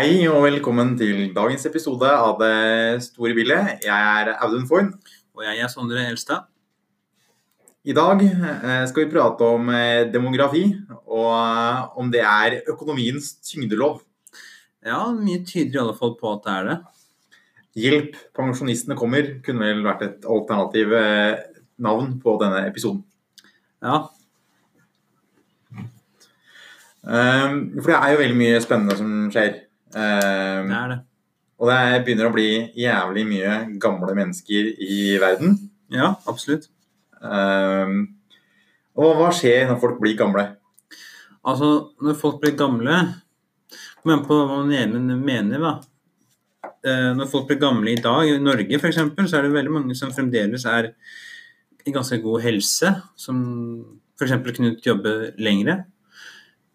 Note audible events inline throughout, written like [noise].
Hei og velkommen til dagens episode av Det store bildet. Jeg er Audun Foyn. Og jeg er Sondre Elstad. I dag eh, skal vi prate om eh, demografi, og eh, om det er økonomiens tyngdelov. Ja, mye tyder i alle fall på at det er det. Hjelp, pensjonistene kommer kunne vel vært et alternativ navn på denne episoden. Ja. For det er jo veldig mye spennende som skjer. Det er det. Og det begynner å bli jævlig mye gamle mennesker i verden. Ja, absolutt. Um, og hva skjer når folk blir gamle? Altså, når folk blir gamle Kom på hva man mener, da. Uh, når folk blir gamle i dag, i Norge f.eks., så er det veldig mange som fremdeles er i ganske god helse, som f.eks. kunne jobbe lengre.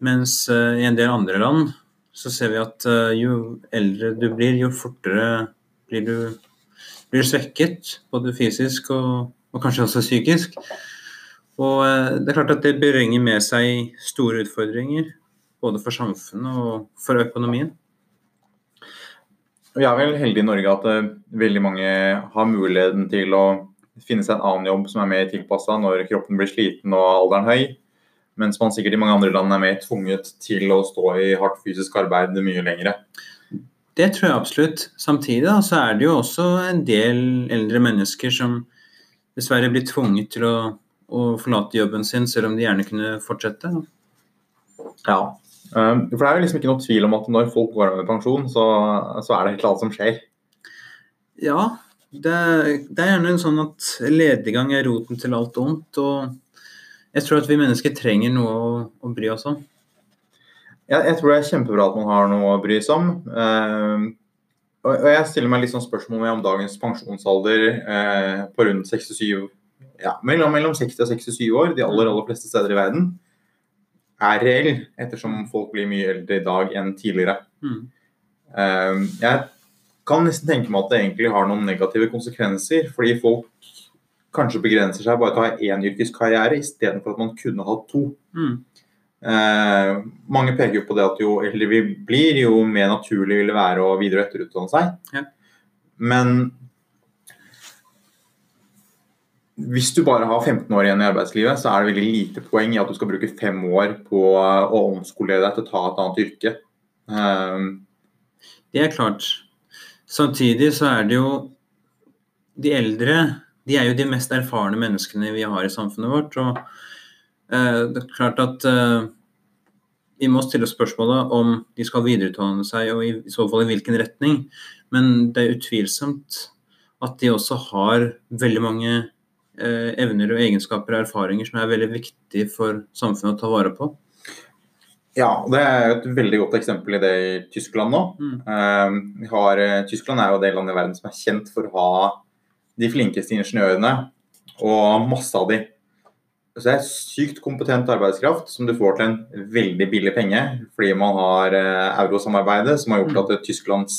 Mens uh, i en del andre land så ser vi at uh, jo eldre du blir, jo fortere blir du, blir svekket, både fysisk og og kanskje også psykisk. Og eh, det er klart at det bringer med seg store utfordringer, både for samfunnet og for økonomien. Vi er vel heldige i Norge at eh, veldig mange har muligheten til å finne seg en annen jobb som er mer tilpassa når kroppen blir sliten og alderen høy. Mens man sikkert i mange andre land er mer tvunget til å stå i hardt fysisk arbeid mye lengre. Det tror jeg absolutt. Samtidig da, så er det jo også en del eldre mennesker som dessverre blir tvunget til å, å, forlate jobben sin, selv om de gjerne kunne fortsette. Ja, um, for det er jo liksom ikke noe tvil om at når folk går av med pensjon, så, så, er det et eller annet som skjer. Ja, det, det er gjerne en sånn at lediggang er roten til alt ondt. og Jeg tror at vi mennesker trenger noe å, å bry oss om. Ja, jeg tror det er kjempebra at man har noe å bry seg om. Uh, og jeg stiller meg litt sånn spørsmål om dagens pensjonsalder eh, på rundt 67 ja, mellom, mellom 60 og 67 år, de aller, aller fleste steder i verden, er reell, ettersom folk blir mye eldre i dag enn tidligere. Mm. Eh, jeg kan nesten tenke meg at det egentlig har noen negative konsekvenser, fordi folk kanskje begrenser seg bare til å ha én yrkeskarriere istedenfor at man kunne hatt to. Mm. Eh, mange peker jo på det at jo eldre vi blir, jo mer naturlig vil det være å videre- og etterutdanne seg. Ja. Men hvis du bare har 15 år igjen i arbeidslivet, så er det veldig lite poeng i at du skal bruke fem år på å omskolere deg til å ta et annet yrke. Um, det er klart. Samtidig så er det jo De eldre de er jo de mest erfarne menneskene vi har i samfunnet vårt. og eh, det er klart at eh, vi må stille spørsmålet om de skal videreutdanne seg, og i så fall i hvilken retning. Men det er utvilsomt at de også har veldig mange eh, evner og egenskaper og erfaringer som er veldig viktig for samfunnet å ta vare på. Ja, det er et veldig godt eksempel i det i Tyskland nå. Mm. Uh, har, eh, Tyskland er jo det landet i verden som er kjent for å ha de flinkeste ingeniørene, og masse av de så det er sykt kompetent arbeidskraft som du får til en veldig billig penge, fordi man har eh, eurosamarbeidet som har gjort mm. at Tysklands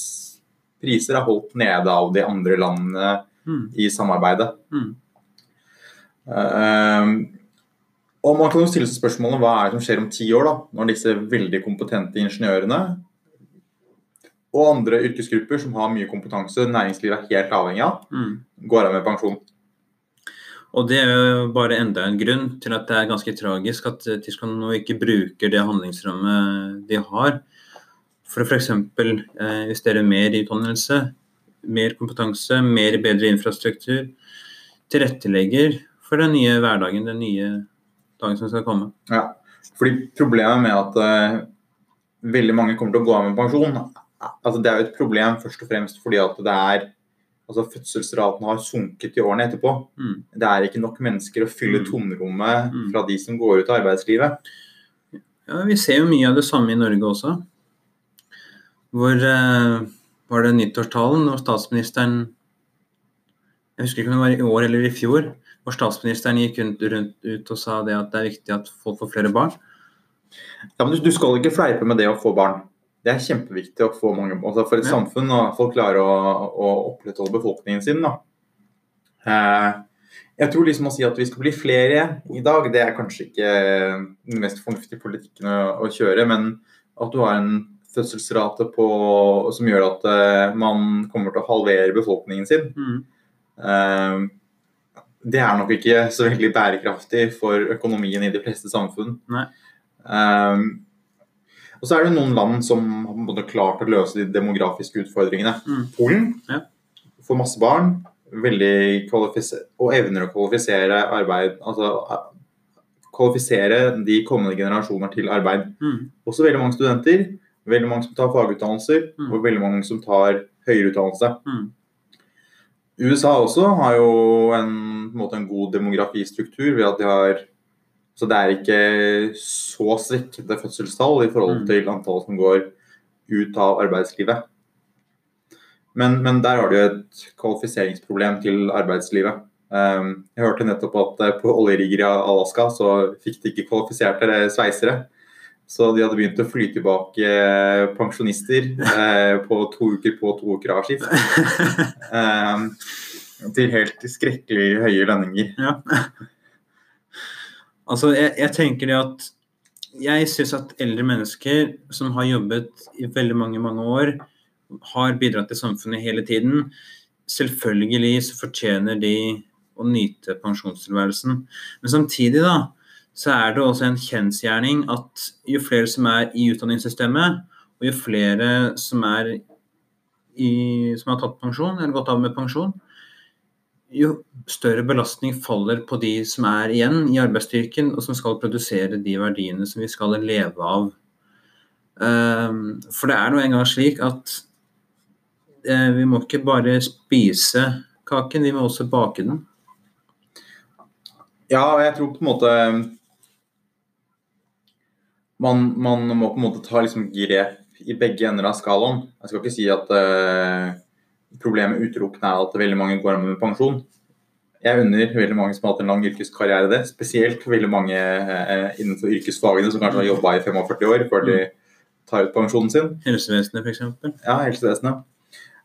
priser er holdt nede av de andre landene mm. i samarbeidet. Mm. Uh, og man kan jo stille seg spørsmålet hva er det som skjer om ti år, da, når disse veldig kompetente ingeniørene og andre yrkesgrupper som har mye kompetanse næringslivet er helt avhengig av, mm. går av med pensjon. Og det er jo bare enda en grunn til at det er ganske tragisk at eh, Tyskland nå ikke bruker det handlingsrommet de har for å f.eks. Eh, investere mer i utdannelse, mer kompetanse, mer bedre infrastruktur. Tilrettelegger for den nye hverdagen, den nye dagen som skal komme. Ja, fordi Problemet med at uh, veldig mange kommer til å gå av med pensjon, altså det er jo et problem først og fremst fordi at det er altså Fødselsraten har sunket i årene etterpå. Mm. Det er ikke nok mennesker å fylle mm. tomrommet mm. fra de som går ut av arbeidslivet. Ja, Vi ser jo mye av det samme i Norge også. Hvor eh, var det nyttårstalen når statsministeren Jeg husker ikke om det var i år eller i fjor. Hvor statsministeren gikk rundt, rundt ut og sa det at det er viktig at folk får flere barn. Ja, men Du skal ikke fleipe med det å få barn det er kjempeviktig å få mange altså for et ja. samfunn og folk klarer å, å opprettholde befolkningen sin. Da. Eh, jeg tror liksom å si at vi skal bli flere i dag, det er kanskje ikke den mest fornuftige politikken å, å kjøre. Men at du har en fødselsrate på, som gjør at eh, man kommer til å halvere befolkningen sin. Mm. Eh, det er nok ikke så veldig bærekraftig for økonomien i de fleste samfunn. Nei. Eh, og så er det noen land som har klart å løse de demografiske utfordringene. Mm. Polen Ja. får masse barn veldig og evner å kvalifisere arbeid altså eh, kvalifisere de kommende generasjoner til arbeid. Mm. Også veldig mange studenter, veldig mange som tar fagutdannelser, Mm. og veldig mange som tar høyere utdannelse. Mm. USA også har jo en, på en, en god demografistruktur ved at de har Så det er ikke så svekkede fødselstall i forhold Mm. til antallet som går ut av arbeidslivet. Men, men der har du et kvalifiseringsproblem til arbeidslivet. Um, jeg hørte nettopp at eh, på oljerigger i Alaska så fikk de ikke kvalifiserte sveisere. Så de hadde begynt å fly tilbake eh, pensjonister eh, på to uker på, to uker av skift. Um, [laughs] til helt skrekkelig høye lønninger. Ja. Altså, jeg, jeg tenker det at Jeg syns at eldre mennesker som har jobbet i veldig mange, mange år, har bidratt til samfunnet hele tiden. Selvfølgelig så fortjener de å nyte pensjonstilværelsen. Men samtidig, da, så er det også en kjensgjerning at jo flere som er i utdanningssystemet, og jo flere som i, som har tatt pensjon, eller gått av med pensjon, jo større belastning faller på de som er igjen i arbeidsstyrken, og som skal produsere de verdiene som vi skal leve av. Ehm, For det er nå engang slik at eh, vi må ikke bare spise kaken, vi må også bake den. Ja, og jeg tror på en måte man, man må på en måte ta liksom grep i begge ender av skalaen. Jeg skal ikke si at eh, problemet utelukkende er at veldig mange går av med pensjon. Jeg unner veldig mange som har hatt en lang yrkeskarriere det. Spesielt veldig mange eh, innenfor yrkesfagene som kanskje har jobba i 45 år før de tar ut pensjonen sin. Helsevesenet, f.eks. Ja, helsevesenet.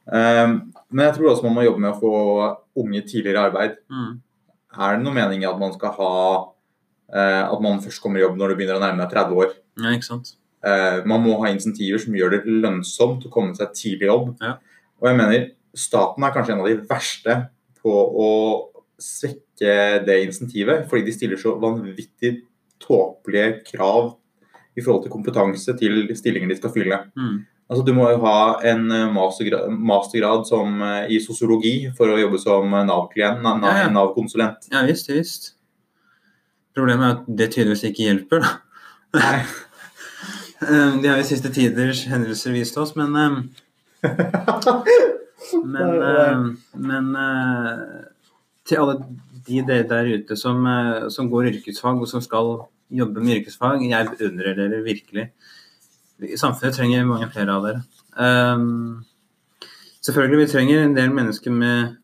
Um, men jeg tror også man må jobbe med å få unge tidligere i arbeid. Mm. Er det noe mening i at man skal ha uh, at man først kommer i jobb når du begynner å nærme deg 30 år? Ja, ikke sant. Uh, man må ha insentiver som gjør det lønnsomt å komme seg tidlig i jobb. Ja. Og jeg mener staten er kanskje en av de verste på å svekke det insentivet, fordi de stiller så vanvittig tåpelige krav i forhold til kompetanse til stillinger de skal fylle. Mm. Altså, du må jo ha en mastergrad, mastergrad som, eh, i sosiologi for å jobbe som Nav-konsulent. Nav- Ja, ja. Ja visst, visst. Problemet er at det tydeligvis ikke hjelper, da. Nei. [laughs] Eh, Det har jo siste tiders hendelser vist oss, men eh, [laughs] Men, uh, men uh, til alle de der der ute som, uh, som går yrkesfag, og som skal jobbe med yrkesfag, jeg beundrer dere virkelig. Samfunnet trenger mange flere av dere. Um, selvfølgelig, vi trenger en del mennesker med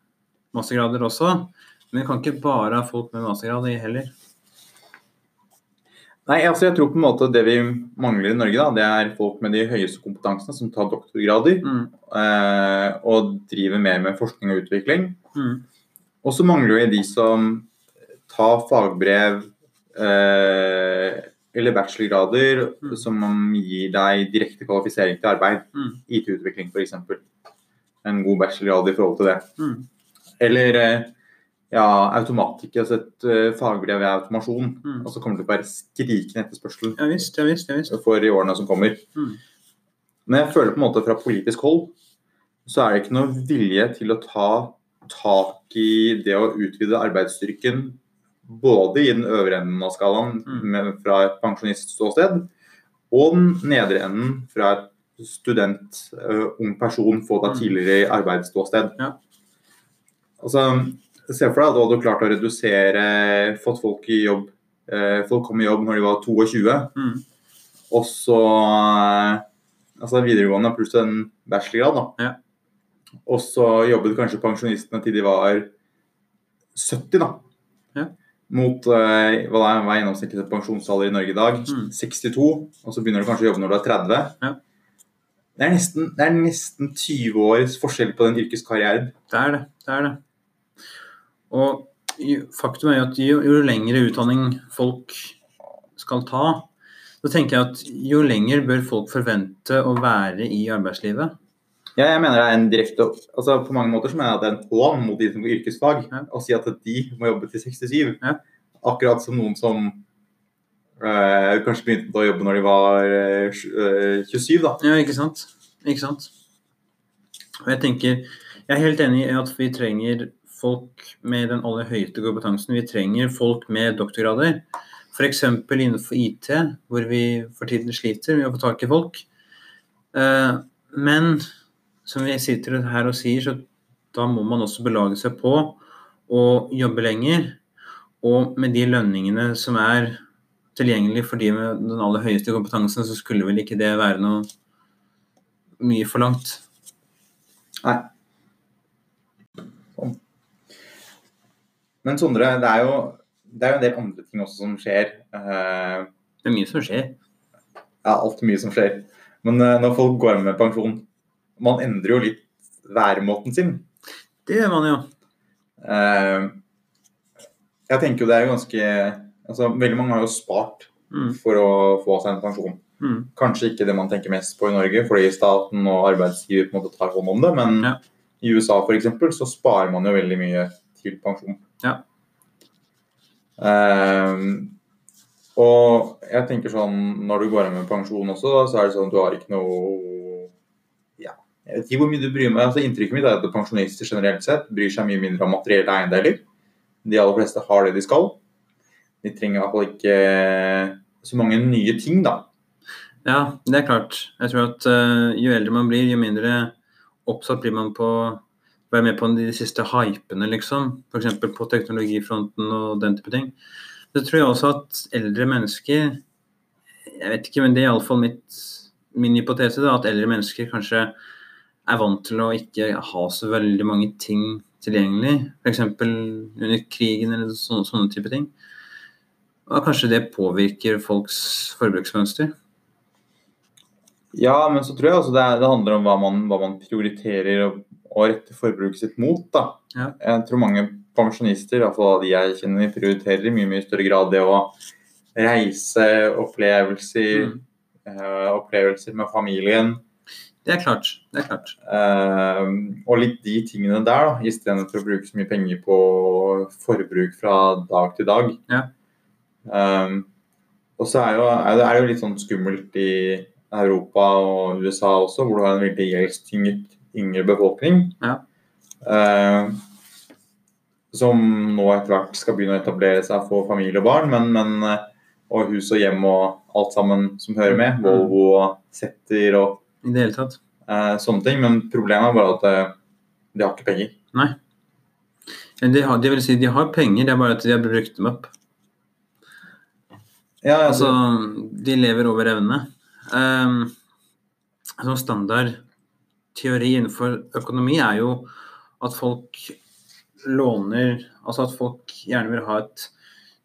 mastergrader også, men vi kan ikke bare ha folk med mastergrad i heller. Nei, altså jeg tror på en måte det vi mangler i Norge, da, det er folk med de høyeste kompetansene som tar doktorgrader Mm, eh, og driver mer med forskning og utvikling. mm, Og så mangler vi de som tar fagbrev eh, eller bachelorgrader Mm. som gir deg direkte kvalifisering til arbeid. mm, IT-utvikling f.eks. En god bachelorgrad i forhold til det. mm, Eller eh, ja, automatikk, altså et uh, fagbrev i automasjon. Mm. Og så kommer det til å være skrikende etterspørsel ja visst, ja visst. Ja, visst. for i årene som kommer. Mm. Men jeg føler på en måte fra politisk hold så er det ikke noe vilje til å ta tak i det å utvide arbeidsstyrken både i den øvre enden av skalaen Mm. med, fra et pensjonistståsted, og den nedre enden fra et student, uh, ung person, få deg Mm. tidligere i arbeidsståsted. Ja. Altså, Se for deg at du hadde klart å redusere, fått folk i jobb eh, Folk kom i jobb når de var 22, Mm, og så eh, Altså videregående pluss en bachelorgrad, da. Ja. Og så jobbet kanskje pensjonistene til de var 70, da. Ja. Mot eh, hva er, hva er gjennomsnittlig pensjonsalder i Norge i dag? Mm. 62. Og så begynner du kanskje å jobbe når du er 30. Ja. Det er, nesten, det er nesten 20 års forskjell på den yrkeskarrieren. det er det. Det er det. Og faktum er jo at jo, jo lengre utdanning folk skal ta, så tenker jeg at jo lenger bør folk forvente å være i arbeidslivet? Ja, jeg mener det er en direkte altså På mange måter så mener jeg at det er en hån mot de som går yrkesfag Ja. å si at de må jobbe til 67. Ja. Akkurat som noen som øh, kanskje begynte å jobbe når de var øh, eh, 27, da. Ja, ikke sant? Ikke sant? Og jeg tenker, jeg er helt enig i at vi trenger folk med den aller høyeste kompetansen. Vi trenger folk med doktorgrader. F.eks. innenfor IT, hvor vi for tiden sliter med å få tak i folk. Eh, Men som vi sitter her og sier, så da må man også belage seg på å jobbe lenger. Og med de lønningene som er tilgjengelig for de med den aller høyeste kompetansen, så skulle vel ikke det være noe mye forlangt. Nei. Men Sondre, det er, jo, det er jo en del andre ting også som skjer. Eh, Det er mye som skjer. ja, alt mye som skjer. Men eh, når folk går med pensjon, man endrer jo litt væremåten sin. Det gjør man jo. Eh, jeg tenker jo det er jo ganske altså Veldig mange har jo spart Mm. for å få seg en pensjon. Mm. Kanskje ikke det man tenker mest på i Norge, fordi staten og arbeidsgiver på en måte tar hånd om det, men Ja. i USA eksempel, så sparer man jo veldig mye til pensjon. Ja. Um, og jeg tenker sånn, når du går av med pensjon også, så er det sånn at du har ikke noe ja, Jeg vet ikke hvor mye du bryr meg. altså Inntrykket mitt er at pensjonister generelt sett bryr seg mye mindre om materielle eiendeler. De aller fleste har det de skal. De trenger iallfall ikke så mange nye ting, da. Ja, det er klart. Jeg tror at uh, jo eldre man blir, jo mindre oppsatt blir man på være med på de siste hypene, liksom. F.eks. på teknologifronten og den type ting. Så tror jeg også at eldre mennesker Jeg vet ikke, men det er iallfall min hypotese, da, at eldre mennesker kanskje er vant til å ikke ha så veldig mange ting tilgjengelig. F.eks. under krigen eller sånne, sånne type ting. Og kanskje det påvirker folks forbruksmønster. Ja, men så tror jeg også det, det handler om hva man, hva man prioriterer og, og rette forbruket sitt mot. da. Ja. Jeg tror mange pensjonister, iallfall de jeg kjenner, prioriterer i mye mye større grad det å reise, opplevelser, Mm. eh, opplevelser med familien. Det er klart. Det er klart. Uh, og litt de tingene der, da, istedenfor å bruke så mye penger på forbruk fra dag til dag. Ja. Um, og så er, jo, er, det, er det jo litt sånn skummelt i Europa og USA også, hvor du har en veldig gjeldstynget yngre befolkning. Ja. Eh, som nå etter hvert skal begynne å etablere seg, få familie og barn, men, men eh, og hus og hjem og alt sammen som hører med. Mm. Volvo og Setter og I det hele tatt. eh, sånne ting. Men problemet er bare at eh, de har ikke penger. Men de, har, det vil si, de har penger, det er bare at de har brukt dem opp. Ja, Altså, de lever over evne. Um, altså standard teori innenfor økonomi er jo at folk låner Altså at folk gjerne vil ha et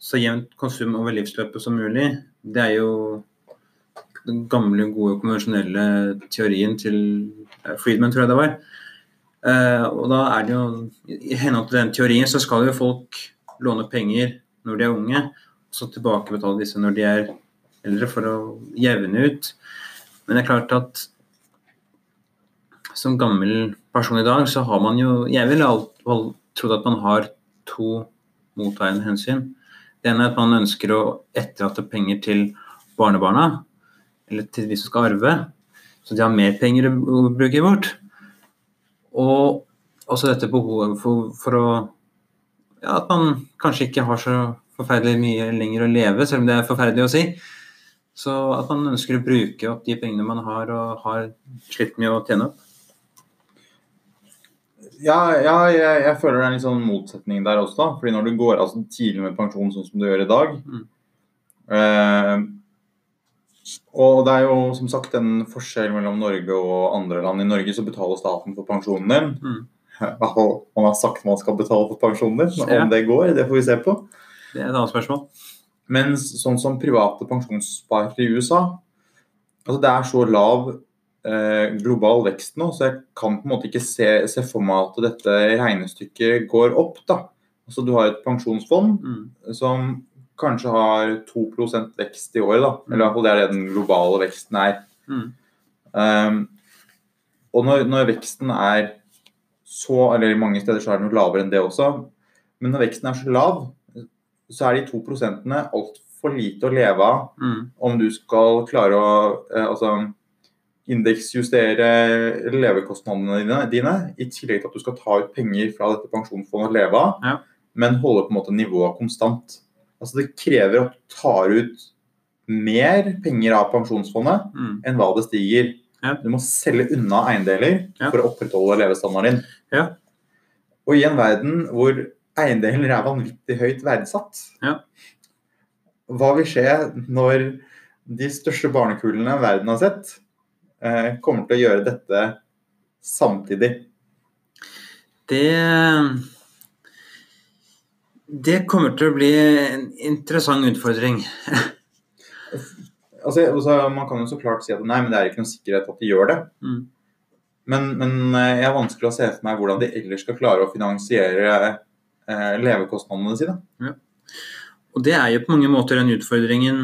så jevnt konsum over livsløpet som mulig. Det er jo den gamle, gode, konvensjonelle teorien til eh, Friedman, tror jeg det var. Eh, og da er det jo I henhold til den teorien så skal jo folk låne penger når de er unge, og så tilbakebetale disse når de er eldre, for å jevne ut. Men det er klart at som gammel person i dag, så har man jo Jeg ville trodd at man har to motveiende hensyn. Det ene er at man ønsker å etterlate penger til barnebarna, eller til de som skal arve, så de har mer penger å bruke bort. Og også dette behovet for, for å ja, At man kanskje ikke har så forferdelig mye lenger å leve, selv om det er forferdelig å si. Så at man ønsker å bruke opp de pengene man har og har slitt med å tjene opp. Ja, ja jeg, jeg føler det er en litt sånn motsetning der også. da, fordi når du går altså, tidlig med pensjon sånn som du gjør i dag Mm. eh, Og det er jo som sagt en forskjell mellom Norge og andre land. I Norge så betaler staten for pensjonen din. Mm. [laughs] Man har sagt man skal betale for pensjonen din. men Ja. Om det går, det får vi se på. Det er et annet spørsmål. Mens sånn som private pensjonssparere i USA altså Det er så lav global vekst nå, så jeg kan på en måte ikke se, se for meg at dette regnestykket går opp. da. Altså Du har et pensjonsfond Mm. som kanskje har 2% vekst i året, da. Eller i hvert fall det er det den globale veksten er. Mm. Um, og når, når veksten er så, eller mange steder så er den jo lavere enn det også, men når veksten er så lav, så er de to prosentene altfor lite å leve av Mm. om du skal klare å eh, altså, indeksjustere levekostnadene dine, i tillegg til at du skal ta ut penger fra dette pensjonsfondet å leve av, Ja. men holde på en måte nivået konstant. Altså Det krever at du tar ut mer penger av pensjonsfondet Mm. enn hva det stiger. Ja. Du må selge unna eiendeler Ja. for å opprettholde levestandarden din. Ja. Og i en verden hvor eiendeler er vanvittig høyt verdsatt, Ja. hva vil skje når de største barnekulene verden har sett, kommer til å gjøre dette samtidig? Det Det kommer til å bli en interessant utfordring. Altså, altså, man kan jo så klart si at nei, men det er ikke noen sikkerhet at de gjør det. Mm. Men, men eh, jeg har vanskelig å se for meg hvordan de ellers skal klare å finansiere eh, levekostnadene sine. Og det er jo på mange måter den utfordringen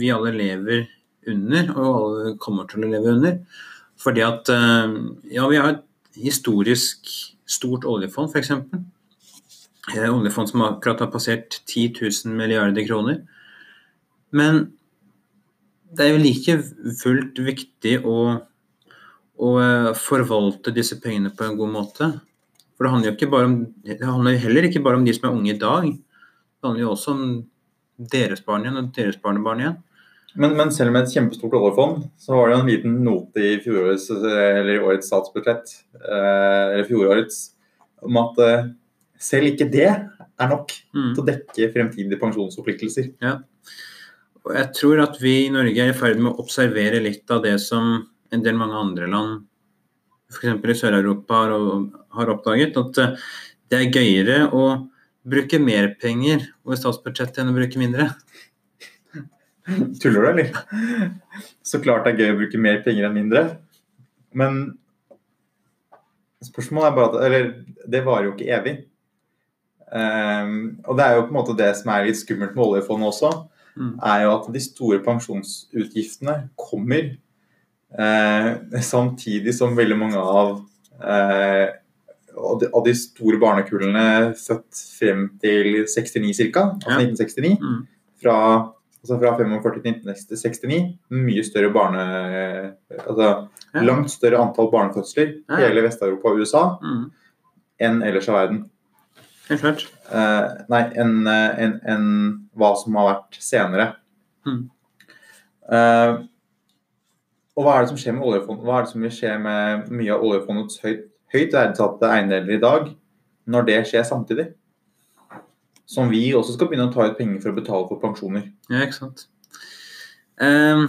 vi alle lever under, og alle kommer til å leve under. Fordi at eh, ja, vi har et historisk stort oljefond, f.eks. Eh, oljefond som akkurat har passert 10 000 milliarder kroner. Men det er jo like fullt viktig å, å eh, forvalte disse pengene på en god måte. For det handler jo ikke bare om, det handler heller ikke bare om de som er unge i dag. Det handler jo også om deres barn igjen og deres barnebarn igjen. Men, men selv med et kjempestort oljefond, så var det jo en liten note i fjorårets, eller årets statsbudsjett, eh, eller fjorårets, om at eh, selv ikke det er nok Mm. til å dekke fremtidige pensjonsforpliktelser. Og jeg tror at vi i Norge er i ferd med å observere litt av det som en del mange andre land, f.eks. i Sør-Europa, har, har oppdaget. At eh, det er gøyere å bruke mer penger over statsbudsjettet enn å bruke mindre. [laughs] Tuller du, eller? Så klart det er gøy å bruke mer penger enn mindre. Men spørsmålet er bare at Eller det varer jo ikke evig. Um, og det er jo på en måte det som er litt skummelt med oljefondet også, Mm. er jo at de store pensjonsutgiftene kommer uh, samtidig som veldig mange av uh, av de, av de store barnekullene født frem til 69 ca., altså Ja. 1969, Mm. fra, altså fra 45 til 1969, mye større barne... Altså Ja. langt større antall barnefødsler Ja. i hele Vest-Europa og USA Mm. enn ellers av verden. Helt klart. Eh, nei, enn en, enn- enn hva som har vært senere. Mm. Eh, og hva er det som skjer med oljefondet? Hva er det som vil skje med mye av oljefondets høyt, høyt verdsatte eiendeler i dag, når det skjer samtidig? Som vi også skal begynne å ta ut penger for å betale for pensjoner. Ja, ikke sant. Um,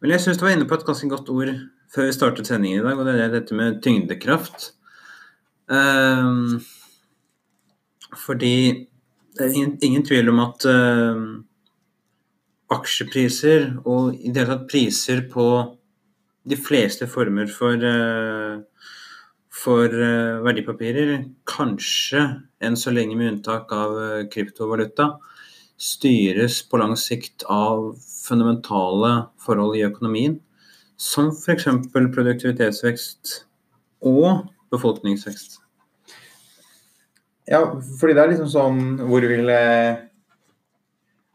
men jeg syns du var inne på et ganske godt ord før vi startet sendingen i dag, og det er dette med tyngdekraft. Um, fordi det er ingen, ingen tvil om at uh, aksjepriser og i det hele tatt priser på de fleste former for eh, for eh, verdipapirer, kanskje enn så lenge med unntak av eh, kryptovaluta, styres på lang sikt av fundamentale forhold i økonomien, som f.eks. produktivitetsvekst og befolkningsvekst. Ja, fordi det er liksom sånn hvor vil eh,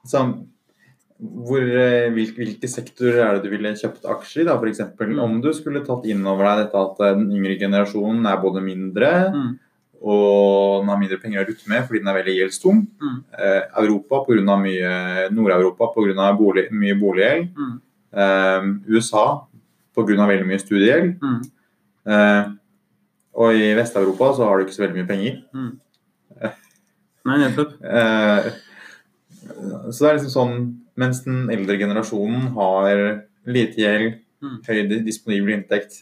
sånn, hvor, eh, hvil- Hvilke sektorer er det du ville kjøpt aksjer i, da, f.eks.? Mm. Om du skulle tatt inn over deg dette at den yngre generasjonen er både mindre Mm. og den har mindre penger å rutte med fordi den er veldig gjeldstung. Mm. Eh, Europa pga. mye Nord-Europa pga. Bolig, mye boliggjeld. Mm. Eh, USA pga. veldig mye studiegjeld. Mm. Eh, og i Vest-Europa så har du ikke så veldig mye penger. Nei, nettopp. Eh, så det er liksom sånn Mens den eldre generasjonen har lite gjeld, Mm. høy disponibel inntekt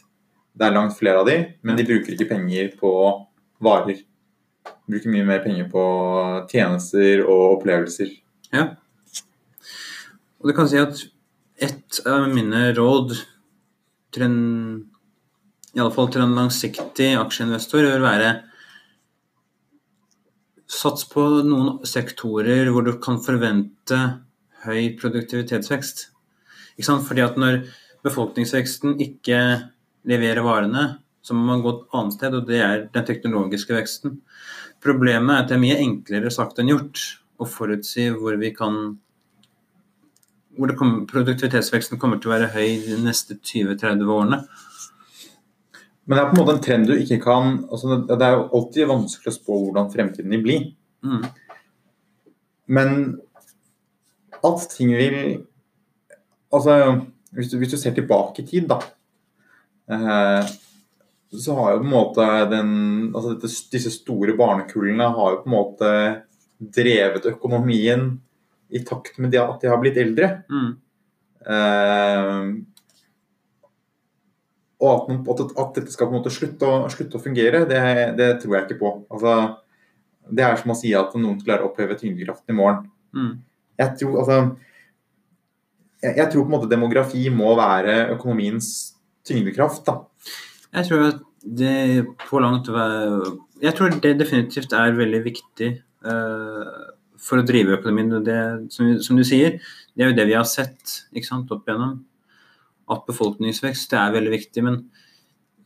Det er langt flere av de, men de bruker ikke penger på varer. De bruker mye mer penger på tjenester og opplevelser. Ja. Og du kan si at et av mine råd til en fall til en langsiktig aksjeinvestor vil være Sats på noen sektorer hvor du kan forvente høy produktivitetsvekst. Ikke sant? Fordi at når befolkningsveksten ikke leverer varene, så må man gå et annet sted, og det er den teknologiske veksten. Problemet er at det er mye enklere sagt enn gjort å forutsi hvor vi kan hvor kommer, produktivitetsveksten kommer til å være høy de neste 20-30 årene. Men det er på en måte en trend du ikke kan altså Det er jo alltid vanskelig å spå hvordan fremtiden vil bli. Mm. Men at ting vil Altså, hvis du, hvis du ser tilbake i tid, da eh, Så har jo på en måte den Altså dette, disse store barnekullene har jo på en måte drevet økonomien i takt med det at de har blitt eldre. Mm. Eh, og at, man, at, at dette skal på en måte slutte å, slutte å fungere, det, det, tror jeg ikke på. Altså, det er som å si at noen klarer å oppheve tyngdekraften i morgen. Mm. Jeg tror, altså, jeg, jeg, tror på en måte demografi må være økonomiens tyngdekraft. da. Jeg tror at det på langt Jeg tror det definitivt er veldig viktig uh, for å drive økonomien. Det, som, som, du sier, det er jo det vi har sett ikke sant, opp igjennom at befolkningsvekst det er veldig viktig. Men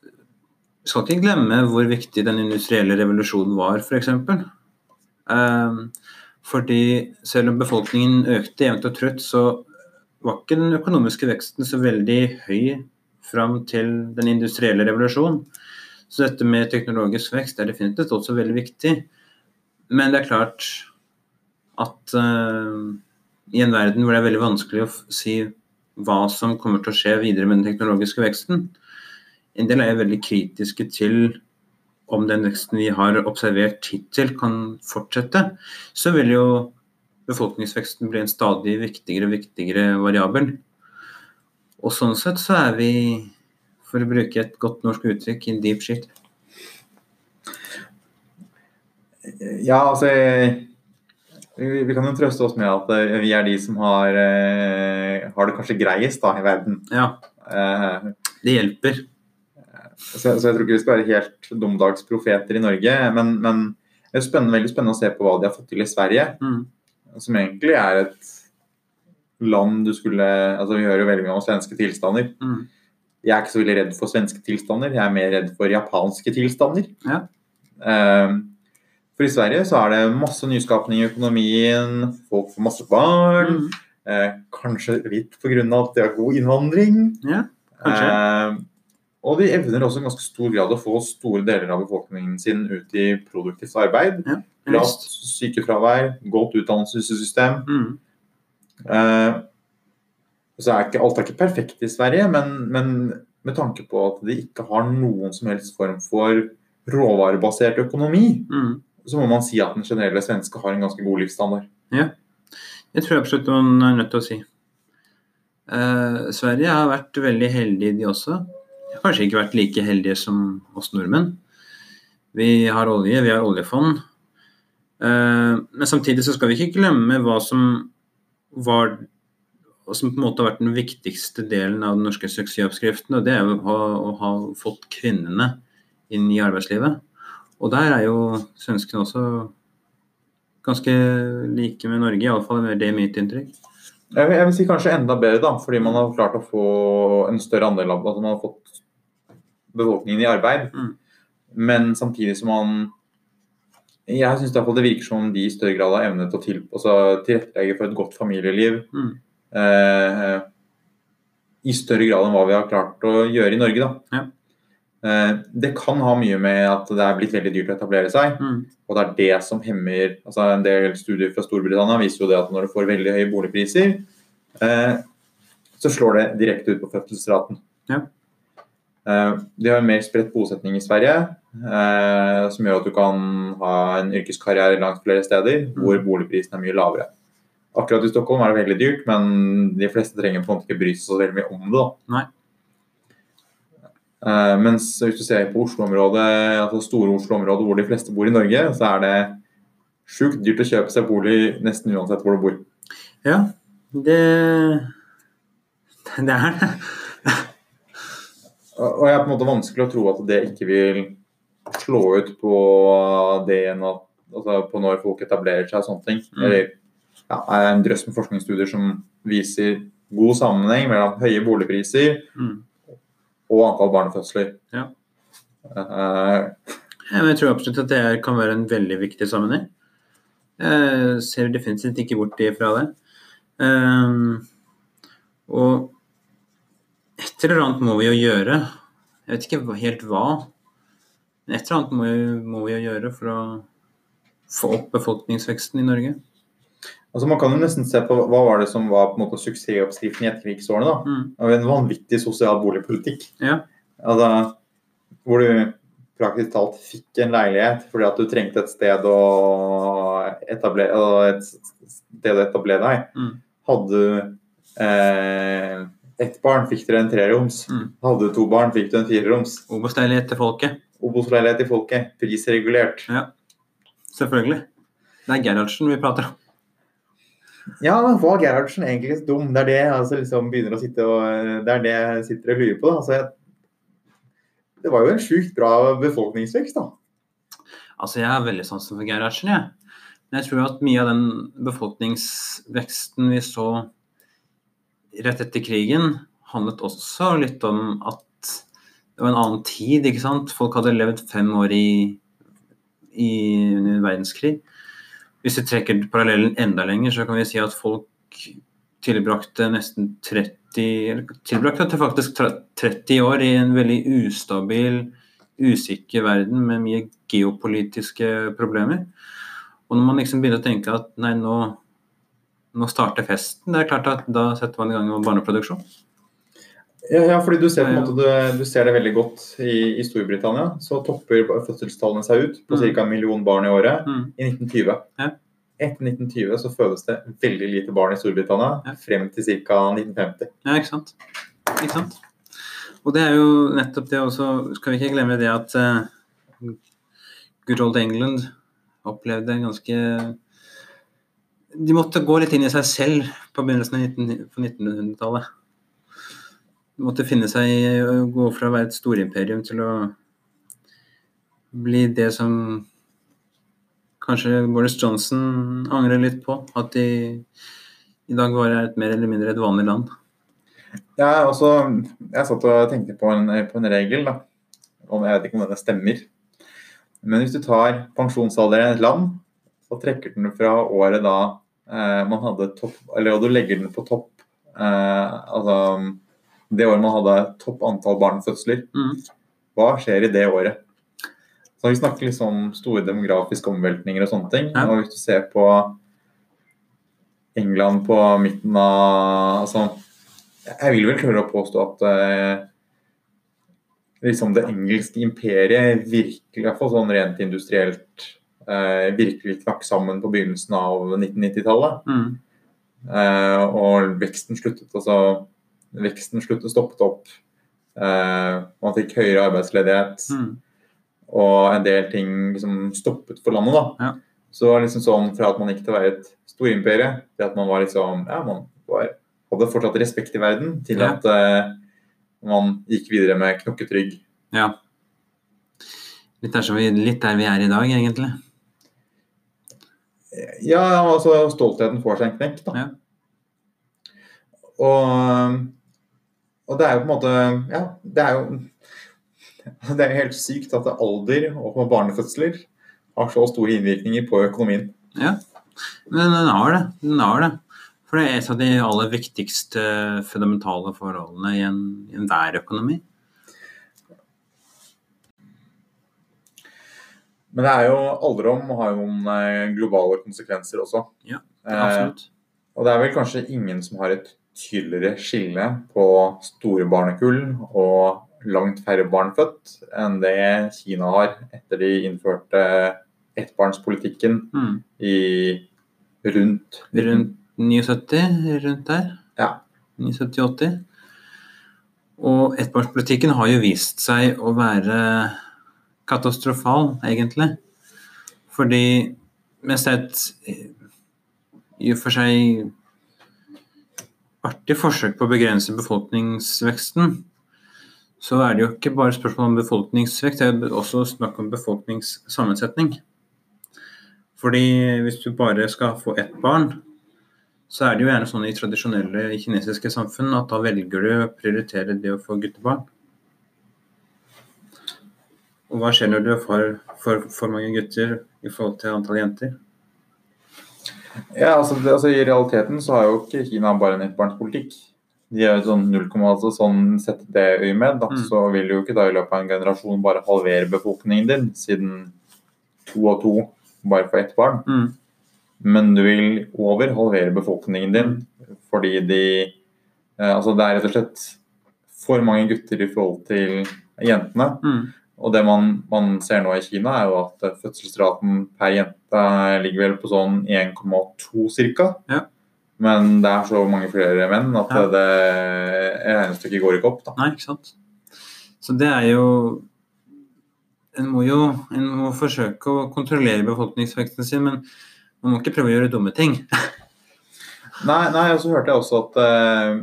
vi skal ikke glemme hvor viktig den industrielle revolusjonen var, f.eks. For um, fordi selv om befolkningen økte jevnt og trutt, så var ikke den økonomiske veksten så veldig høy fram til den industrielle revolusjonen. Så dette med teknologisk vekst er definitivt også veldig viktig. Men det er klart at uh, i en verden hvor det er veldig vanskelig å si hva som kommer til å skje videre med den teknologiske veksten. En del er veldig kritiske til om den veksten vi har observert hittil kan fortsette. Så vil jo befolkningsveksten bli en stadig viktigere og viktigere variabel. Og sånn sett så er vi, for å bruke et godt norsk uttrykk, in deep shit. Ja, altså vi kan jo trøste oss med at eh, vi er de som har, eh, har det kanskje greiest da, i verden. Ja, Eh, det hjelper. Så, så jeg tror ikke vi skal være helt domdagsprofeter i Norge. Men, men det er spennende, veldig spennende å se på hva de har fått til i Sverige. Mm. Som egentlig er et land du skulle altså Vi hører jo veldig mye om svenske tilstander. Mm. Jeg er ikke så veldig redd for svenske tilstander, jeg er mer redd for japanske tilstander. Ja. Um, for i Sverige så er det masse nyskapning i økonomien, folk får masse barn. Mm. Eh, kanskje litt pga. at de har god innvandring. Ja, kanskje. Eh, og de evner også i ganske stor grad å få store deler av befolkningen sin ut i produktivt arbeid. Ja, Lavt sykefravær, godt utdannelsessystem. Mm. Eh, så er ikke, alt er ikke perfekt i Sverige, men, men med tanke på at de ikke har noen som helst form for råvarebasert økonomi, Mm. så må man si at den generelle svenske har en ganske god livsstandard. Det tror jeg absolutt man er nødt til å si. Eh, Sverige har vært veldig heldige, de også. Kanskje ikke vært like heldige som oss nordmenn. Vi har olje, vi har oljefond. Eh, men samtidig så skal vi ikke glemme hva som var og som på en måte har vært den viktigste delen av den norske suksessoppskriften, og det er jo å, å ha fått kvinnene inn i arbeidslivet. Og der er jo svenskene også ganske like med Norge, iallfall er det mitt inntrykk. Jeg vil, jeg vil si kanskje enda bedre, da, fordi man har klart å få en større andel av altså man har fått befolkningen i arbeid. Mm. Men samtidig som man Jeg syns det virker som de i større grad har evnet å til, altså, tilrettelegge for et godt familieliv. Mm. Eh, I større grad enn hva vi har klart å gjøre i Norge. Da. Ja. Eh, det kan ha mye med at det er blitt veldig dyrt å etablere seg. Mm. Og det er det som hemmer altså En del studier fra Storbritannia viser jo det at når du får veldig høye boligpriser, eh, så slår det direkte ut på fødselsraten. Ja. Eh, de har en mer spredt bosetning i Sverige, eh, som gjør at du kan ha en yrkeskarriere langt flere steder hvor boligprisen er mye lavere. Akkurat i Stockholm er det veldig dyrt, men de fleste trenger på en måte ikke bry seg så veldig mye om det. da. Eh, mens hvis du ser på Oslo-området, altså store Oslo-området hvor de fleste bor i Norge, så er det sjukt dyrt å kjøpe seg bolig nesten uansett hvor du bor. Ja, det Det er det. Og jeg er på en måte vanskelig å tro at det ikke vil slå ut på det at altså på når folk etablerer seg og sånne ting. Mm. Eller ja, det er en drøss med forskningsstudier som viser god sammenheng mellom høye boligpriser Mm. og antall barnefødsler. Ja. Uh, Ja, men jeg tror absolutt at det kan være en veldig viktig sammenheng. Jeg ser definitivt ikke bort ifra det. Um, og et eller annet må vi jo gjøre. Jeg vet ikke helt hva. Men et eller annet må, vi- må vi jo gjøre for å få opp befolkningsveksten i Norge. altså Man kan jo nesten se på hva var det som var på en måte suksessoppskriften i etterkrigsårene. da. Mm. En vanvittig sosial boligpolitikk. Ja. Altså, hvor du praktisk talt fikk en leilighet fordi at du trengte et sted å etablere, et sted å etablere deg. Mm. Hadde du eh, ett barn, fikk dere en treroms. Mm. Hadde du to barn, fikk du en fireroms. Obos-leilighet til folket. Obos-leilighet til folket, prisregulert. Selvfølgelig. Det er Gerhardsen vi prater om. Ja, men var Gerhardsen egentlig så dum? Det er det jeg altså, liksom begynner å sitte og Det er det jeg sitter og lurer på. Da. Altså, jeg, det var jo en sjukt bra befolkningsvekst, da. Altså, jeg har veldig sansen for Gerhardsen, jeg. Men jeg tror at mye av den befolkningsveksten vi så rett etter krigen, handlet også litt om at det var en annen tid, ikke sant. Folk hadde levd fem år i, i under verdenskrig. Hvis vi trekker parallellen enda lenger, så kan vi si at folk tilbrakte nesten 30 eller tilbrakte faktisk 30 år i en veldig ustabil, usikker verden med mye geopolitiske problemer. Og når man liksom begynner å tenke at nei, nå, nå starter festen, det er klart at da setter man i gang med barneproduksjon. Ja, ja, fordi du ser, måte, du, du ser det veldig godt i, i Storbritannia. Så topper fødselstallene seg ut på Mm. ca. en million barn i året Mm. i 1920. Ja. Etter 1920 så fødes det veldig lite barn i Storbritannia Ja. frem til ca. 1950. Ja, ikke sant? Ikke sant? Og det er jo nettopp det også Skal vi ikke glemme det at uh, good old England opplevde en ganske De måtte gå litt inn i seg selv på begynnelsen av 1900-tallet. De måtte finne seg i å gå fra å være et storimperium til å bli det som kanskje Boris Johnson angrer litt på. At de i dag bare er et mer eller mindre et vanlig land. Ja, altså, jeg satt og tenkte på en, på en regel, da. Om, jeg vet ikke om denne stemmer. Men hvis du tar pensjonsalderen i et land, så trekker den fra året da man hadde topp Eller og du legger den på topp eh, Altså det året man hadde topp antall barnefødsler, Mm. hva skjer i det året? Så Vi snakker liksom store demografiske omveltninger og sånne ting. Ja. Og hvis du ser på England på midten av altså, Jeg vil vel klare å påstå at eh, liksom det engelske imperiet virkelig, har fått sånn rent industrielt, eh, virkelig knakk sammen på begynnelsen av 1990-tallet. Mm. Eh, og veksten sluttet, altså veksten sluttet, stoppet opp. Eh, man fikk høyere arbeidsledighet, Mm. og en del ting liksom stoppet for landet. da. Ja. Så det var liksom sånn fra at man gikk til å være et storimperie, til at man var liksom Ja, man var, hadde fortsatt respekt i verden, til Ja. at eh, man gikk videre med knokket rygg. Ja. Litt der, vi, litt der vi er i dag, egentlig. Ja, altså stoltheten får seg en knekk, da. Ja. Og, og det er jo på en måte Ja, det er jo [laughs] Det er jo helt sykt at alder og barnefødsler har så store innvirkninger på økonomien. Ja, men den har det. Den har det. For det er et av de aller viktigste fundamentale forholdene i en- i enhver økonomi. Men det er jo alderdom har jo noen eh, globale konsekvenser også. Ja, Eh, Absolutt. og det er vel kanskje ingen som har et tydeligere skille på store barnekull og langt færre barn født enn det Kina har etter de innførte ettbarnspolitikken Mm. i rundt Rundt 79, rundt der. Ja. 79-80. Og ettbarnspolitikken har jo vist seg å være katastrofal, egentlig. Fordi mens det er et i og for seg artig forsøk på å begrense befolkningsveksten, så er det jo ikke bare spørsmål om befolkningsvekst, det er også snakk om befolkningssammensetning. Fordi hvis du bare skal få ett barn, så er det jo gjerne sånn i tradisjonelle kinesiske samfunn at da velger du å prioritere det å få guttebarn. Og hva skjer når du får for, for mange gutter i forhold til antall jenter? Ja, altså, det, altså I realiteten så har jo ikke Kina bare en ettbarnspolitikk. De er jo sånn 0, altså, sånn Sett det øyemed, da, Mm. så vil jo ikke da i løpet av en generasjon bare halvere befolkningen din, siden to og to bare får ett barn. Mm. Men du vil over halvere befolkningen din fordi de eh, Altså det er rett og slett for mange gutter i forhold til jentene. Mm. Og det man, man ser nå i Kina, er jo at eh, fødselsraten per jente ligger vel på sånn 1,2 ca. Ja. Men det er så mange flere menn at Ja. det regnestykket går ikke opp. da. Nei, ikke sant. Så det er jo En må jo en må forsøke å kontrollere befolkningsveksten sin, men man må ikke prøve å gjøre dumme ting. [laughs] Nei, nei, og så hørte jeg også at eh,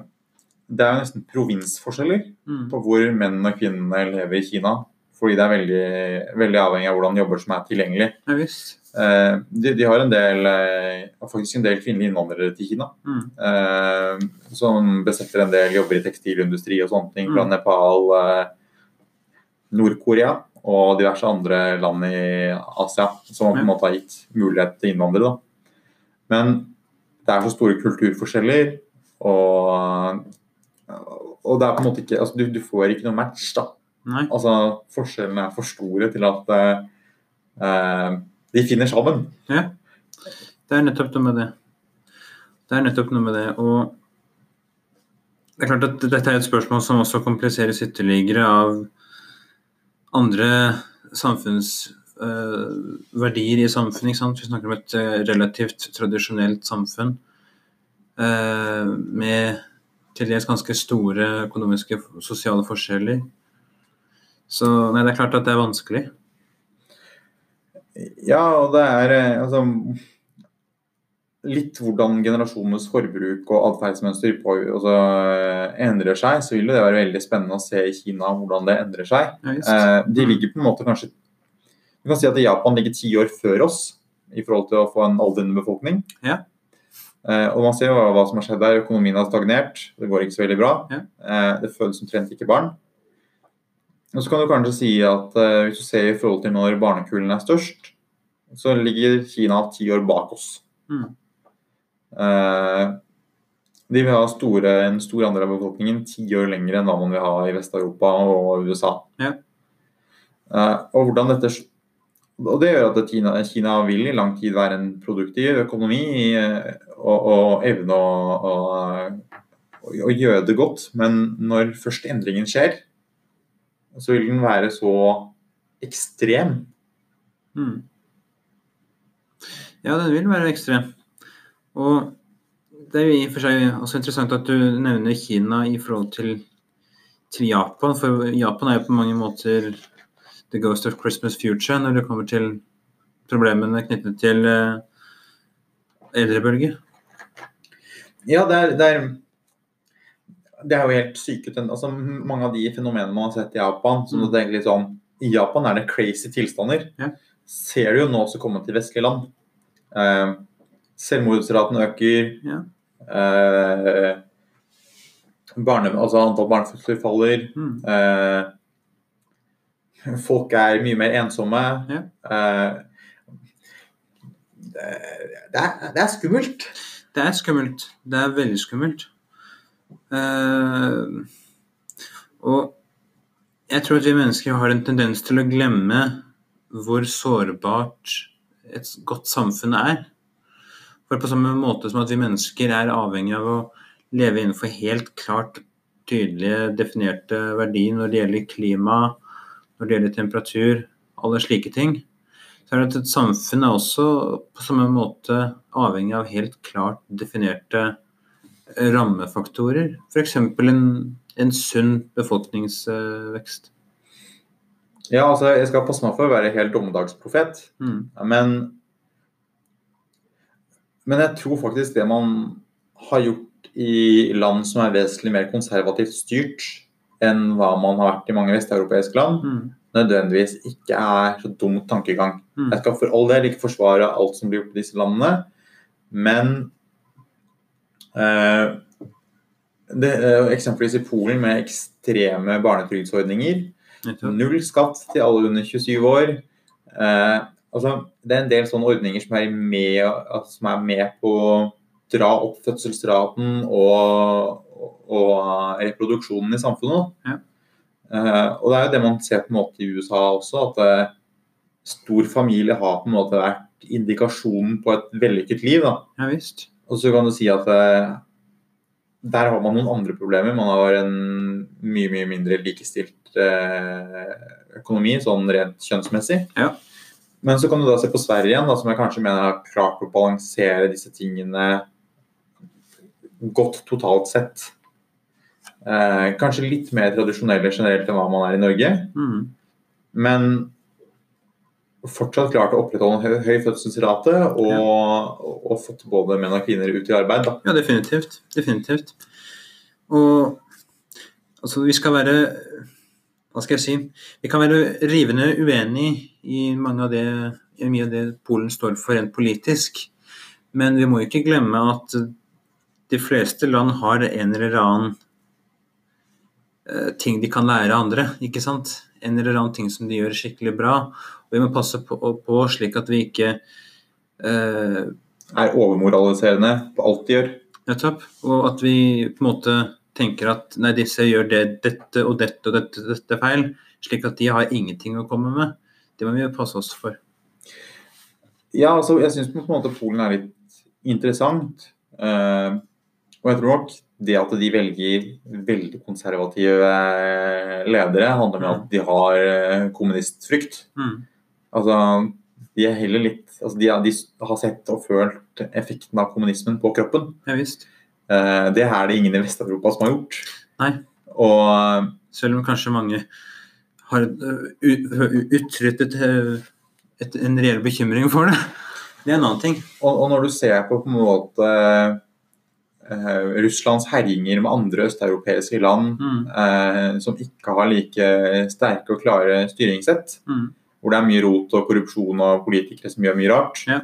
det er jo nesten provinsforskjeller Mm. på hvor menn og kvinner lever i Kina. Fordi det er veldig, veldig avhengig av hvordan jobber som er tilgjengelig. Ja visst. Eh, de, de har en del, eh, faktisk en del kvinnelige innvandrere til Kina. Mm. eh, som besetter en del jobber i tekstilindustri og sånne ting fra Mm. Nepal, eh, Nord-Korea og diverse andre land i Asia som på en måte har gitt mulighet til innvandrere. Da. Men det er så store kulturforskjeller, og, og det er på en måte ikke altså, du, du får ikke noe match. da. Nei. Altså, Forskjellene er for store til at eh, eh, de finner sammen. Det er nettopp noe med det. Det er nettopp noe med det. Og det er klart at dette er et spørsmål som også kompliseres ytterligere av andre samfunnsverdier i samfunnet. Ikke sant? Vi snakker om et eh, relativt tradisjonelt samfunn uh, med til dels ganske store økonomiske og sosiale forskjeller. Så nei, det er klart at det er vanskelig. Ja, og det er eh, altså Litt hvordan generasjonenes forbruk og atferdsmønster altså, eh, endrer seg, så vil det være veldig spennende å se i Kina hvordan det endrer seg. Ja. Eh, de ligger på en måte kanskje Du kan si at Japan ligger ti år før oss i forhold til å få en aldrende befolkning. Ja. Eh, og man ser hva som har skjedd der. Økonomien har stagnert. Det går ikke så veldig bra. Ja. Eh, det fødes omtrent ikke barn. Og så kan du kanskje si at eh, hvis du ser i forhold til når barnekullene er størst, så ligger Kina ti år bak oss. Mm. Eh, de vil ha store, en stor andel av befolkningen ti år lenger enn hva man vil ha i Vest-Europa og USA. Ja. Eh, og hvordan dette og det gjør at Kina, Kina vil i lang tid være en produktiv økonomi eh, og, og evne å, å, å gjøre det godt. Men når først endringen skjer, så vil den være så ekstrem. Mm. Ja, den vil være ekstrem. Og det er jo i og for seg også interessant at du nevner Kina i forhold til, til Japan. For Japan er jo på mange måter the ghost of Christmas future når det kommer til problemene knyttet til eh, eldrebølge. Ja, det er, det er, det er jo helt syke altså, Mange av de fenomenene man har sett i Japan som Mm. du tenker litt sånn, I Japan er det crazy tilstander. Ja. Ser du jo nå også komme til vestlige land. Eh, selvmordsraten øker. Ja. Eh, barne, altså Antall barnefødsler faller. Mm. Eh, folk er mye mer ensomme. Ja. Eh, det, det, er, det er skummelt. Det er skummelt. Det er veldig skummelt. Eh, og jeg tror at vi mennesker har en tendens til å glemme hvor sårbart et godt samfunn er. For på samme måte som at vi mennesker er avhengig av å leve innenfor helt klart tydelige, definerte verdier når det gjelder klima, når det gjelder temperatur, alle slike ting, så er det at et samfunn er også på samme måte avhengig av helt klart definerte rammefaktorer. F.eks. En, en sunn befolkningsvekst. Ja, altså Jeg skal passe meg for å være helt dommedagsprofet, Mm. men Men jeg tror faktisk det man har gjort i land som er vesentlig mer konservativt styrt enn hva man har vært i mange vesteuropeiske land, Mm. nødvendigvis ikke er så dumt tankegang. Mm. Jeg skal for all del ikke forsvare alt som blir gjort i disse landene, men det, eh, Eksempelvis i Polen med ekstreme barnetrygdsordninger. Null skatt til alle under 27 år. Eh, altså, det er en del sånne ordninger som er, med, altså, som er med på å dra opp fødselsraten og, og, og reproduksjonen i samfunnet. Ja. Eh, og det er jo det man ser på en måte i USA også, at eh, stor familie har på en måte vært indikasjonen på et vellykket liv. Da. Ja visst. Og så kan du si at eh, der har man noen andre problemer. Man har en mye, mye mindre likestilt eh, økonomi, sånn rent kjønnsmessig. Ja. Men så kan du da se på Sverige igjen, da, som jeg kanskje mener har klart å balansere disse tingene godt totalt sett. Eh, kanskje litt mer tradisjonelle generelt enn hva man er i Norge. Mm. Men fortsatt klart å opprettholde en høy, høy fødselsrate og, og, og fått både menn og kvinner ut i arbeid. Da. Ja, definitivt. Definitivt. Og altså, vi skal være Hva skal jeg si? Vi kan være rivende uenig i, mange av det, i mye av det Polen står for rent politisk. Men vi må ikke glemme at de fleste land har en eller annen eh, ting de kan lære andre, ikke sant? En eller annen ting som de gjør skikkelig bra. Vi må passe på, på slik at vi ikke eh, Er overmoraliserende på alt de gjør. Nettopp. Og at vi på en måte tenker at nei, disse gjør det, dette og dette og dette, dette feil, slik at de har ingenting å komme med. Det må vi passe oss for. Ja, altså, jeg syns på en måte Polen er litt interessant. Eh, og jeg tror nok det at de velger veldig konservative eh, ledere, handler om at de har eh, kommunistfrykt. Mm. Altså, de er heller litt altså, de, har- de har sett og følt effekten av kommunismen på kroppen. Ja visst. Eh, det er det ingen i Vest-Europa som har gjort. Nei. Og Selv om kanskje mange har øh, uttrykt et, et, en reell bekymring for det. Det er en annen ting. Og, og når du ser på på en måte eh, Russlands herjinger med andre østeuropeiske land Mm. eh, som ikke har like sterke og klare styringssett, Mm. Hvor det er mye rot og korrupsjon og politikere som gjør mye rart, Ja.